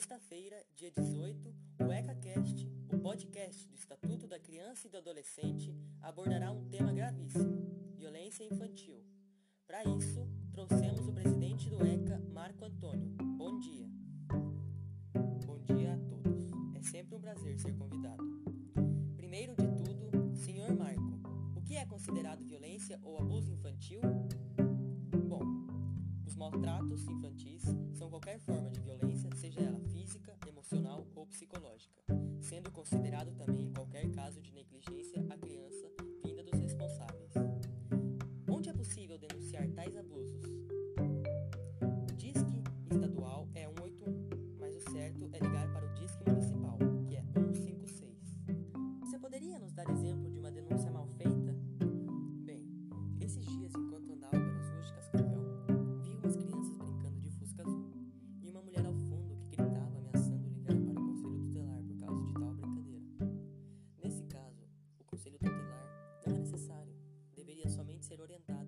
Sexta-feira, dia 18, o EcaCast, o podcast do Estatuto da Criança e do Adolescente, abordará um tema gravíssimo: violência infantil. Para isso, trouxemos o presidente do ECA, Marco Antônio. Bom dia. Bom dia a todos. É sempre um prazer ser convidado. Primeiro de tudo, senhor Marco, o que é considerado violência ou abuso infantil? Bom, os maltratos infantis psicológica, sendo considerado também qualquer caso de ser orientada